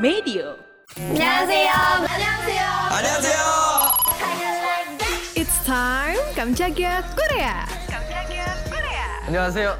메디오 안녕하세요. 안녕하세요. 안녕하세요. It's time 깜짝이야 코레아. 깜짝이야 코레아. 안녕하세요.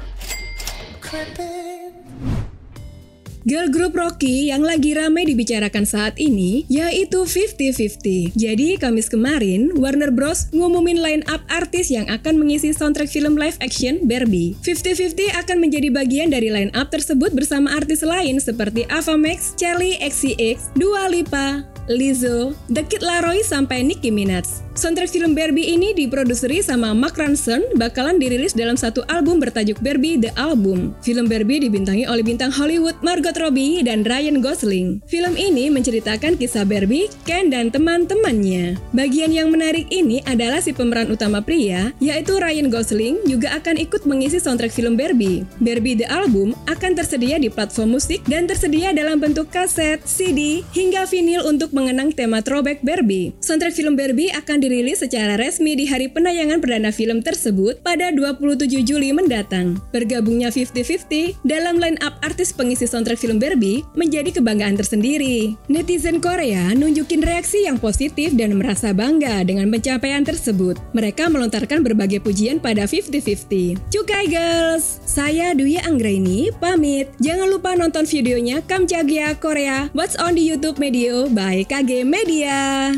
Girl group Rocky yang lagi ramai dibicarakan saat ini yaitu 50-50. Jadi Kamis kemarin Warner Bros ngumumin line up artis yang akan mengisi soundtrack film live action Barbie. 50-50 akan menjadi bagian dari line up tersebut bersama artis lain seperti Ava Max, Charlie XCX, Dua Lipa, Lizzo, The Kid Laroi sampai Nicki Minaj. Soundtrack film Barbie ini diproduseri sama Mark Ronson bakalan dirilis dalam satu album bertajuk Barbie The Album. Film Barbie dibintangi oleh bintang Hollywood Margot Robbie dan Ryan Gosling. Film ini menceritakan kisah Barbie, Ken, dan teman-temannya. Bagian yang menarik ini adalah si pemeran utama pria, yaitu Ryan Gosling, juga akan ikut mengisi soundtrack film Barbie. Barbie The Album akan tersedia di platform musik dan tersedia dalam bentuk kaset, CD, hingga vinil untuk mengenang tema throwback Barbie. Soundtrack film Barbie akan dirilis secara resmi di hari penayangan perdana film tersebut pada 27 Juli mendatang. Bergabungnya 50-50 dalam line up artis pengisi soundtrack film Barbie menjadi kebanggaan tersendiri. Netizen Korea nunjukin reaksi yang positif dan merasa bangga dengan pencapaian tersebut. Mereka melontarkan berbagai pujian pada 50-50. Cukai girls! Saya Dwi Anggraini, pamit. Jangan lupa nonton videonya Kamjagya Korea What's on di YouTube Medio by KG Media.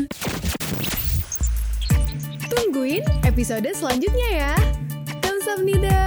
Tungguin episode selanjutnya ya. Kamsahamnida.